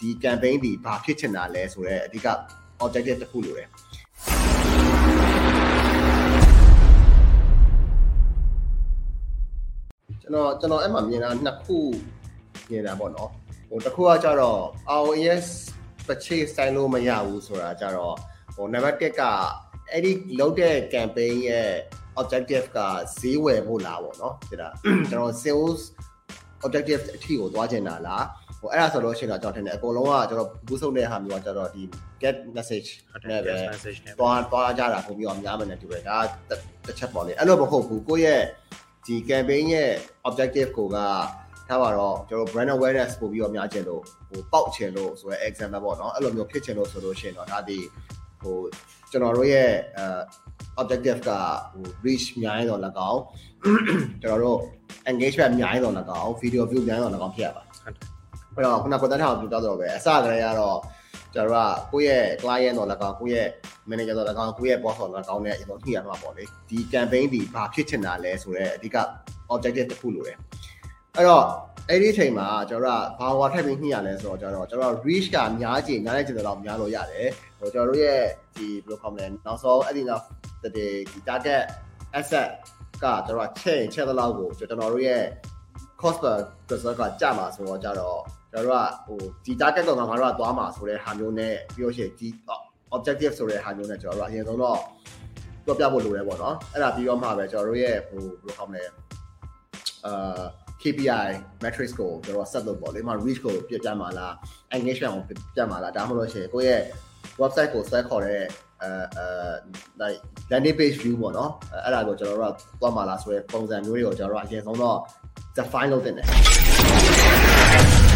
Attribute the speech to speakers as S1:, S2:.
S1: ဒီ campaign ဒီဘာဖြစ်ချင်တာလဲဆိုတော့အဓိက objective တစ်ခုလိုတယ်ကျွန်တော်ကျွန်တော်အဲ့မှာမြင်တာနှစ်ခုမြင်တာပေါ့နော်ဟိုတစ်ခုကကြတော့ ROS purchase ဆိုင်လို့မရဘူးဆိုတာကြတော့ဟို number 1ကအဲ့ဒီလုပ်တဲ့ campaign ရဲ့ objective ကဈေးဝယ်ဖို့လားပေါ့နော်ဒါကျွန်တော် sales objective အထီကိုသွားချင်တာလား ဟိုအဲ့ဒါဆိုလို့ရှိရင်တော့ကျွန်တော်ထင်တယ်အကုန်လုံးကကျွန်တော်ဘူးဆုံးတဲ့ဟာမျိုးကကျွန်တော်ဒီ get message နဲ့ပဲသွားသွားကြတာပုံပြီးတော့များမယ်နဲ့တူတယ်ဒါတစ်ချက်ပေါ့လေအဲ့လိုမဟုတ်ဘူးကိုယ့်ရဲ့ဒီ campaign ရဲ့ objective ကိုကထားပါတော့ကျွန်တော် brand awareness ပို့ပြီးတော့များချင်လို့ဟိုပေါက်ချင်လို့ဆိုရဲ example ပေါ့နော်အဲ့လိုမျိုးဖြစ်ချင်လို့ဆိုလို့ရှိရင်တော့ဒါဒီဟိုကျွန်တော်တို့ရဲ့အဲ objective ကဟို reach များရင်တော့၎င်းကျွန်တော်တို့ engagement များရင်တော့၎င်း video view များရင်တော့၎င်းဖြစ်ရပါ အဲ့တော့ခုနကတည်းကပြောတော့ပဲအစကတည်းကတော့ကျွန်တော်ကကိုယ့်ရဲ့ client တော့၎င်းကိုယ့်ရဲ့ manager တော့၎င်းကိုယ့်ရဲ့ boss တော့၎င်းနဲ့အရင်ဆုံးညှိရမှာပေါ့လေဒီ campaign ဒီဘာဖြစ်ချင်တာလဲဆိုတော့အဓိက objective တစ်ခုလိုတယ်အဲ့တော့အဲ့ဒီအချိန်မှာကျွန်တော်ကဘာဝါထပ်ပြီးညှိရလဲဆိုတော့ကျွန်တော်ကျွန်တော် reach ကများကြည့်များတဲ့ကျင်တော့များလို့ရတယ်ဟိုကျွန်တော်တို့ရဲ့ဒီဘယ်လိုခေါ်မလဲနောက်ဆုံးအဲ့ဒီနောက်ဒီဒီ target asset ကကျွန်တော်ချက်ရင်ချက်သလောက်ကိုကျွန်တော်တို့ရဲ့ cost per result ကကျမှာဆိုတော့ကြတော့ ကျွန်တော်တို့ကဟိုဒီ target တော့ငါတို့ကသွားမှာဆိုတဲ့ဟာမျိုးနဲ့ပြီးလို့ရှိရင်ဒီ objective ဆိုတဲ့ဟာမျိုးနဲ့ကျွန်တော်တို့အရင်ဆုံးတော့ပြောပြဖို့လိုတယ်ပေါ့နော်အဲ့ဒါပြီးတော့မှပဲကျွန်တော်တို့ရဲ့ဟိုဘယ်လိုခေါ်မလဲအာ KPI metrics ကိုကျွန်တော်ဆက်လုပ်ပေါ့လေ။ဒီမှာ reach ကိုပြပြမှာလား engagement ကိုပြမှာလားဒါမှမဟုတ်ရှင်ကိုယ့်ရဲ့ website ကိုဆွဲခေါ်တဲ့အဲအဲ like landing page view ပေါ့နော်အဲ့ဒါကိုကျွန်တော်တို့ကသွားမှာလားဆိုရဲပုံစံမျိုးတွေကိုကျွန်တော်တို့အရင်ဆုံးတော့ define လုပ်တင်တယ်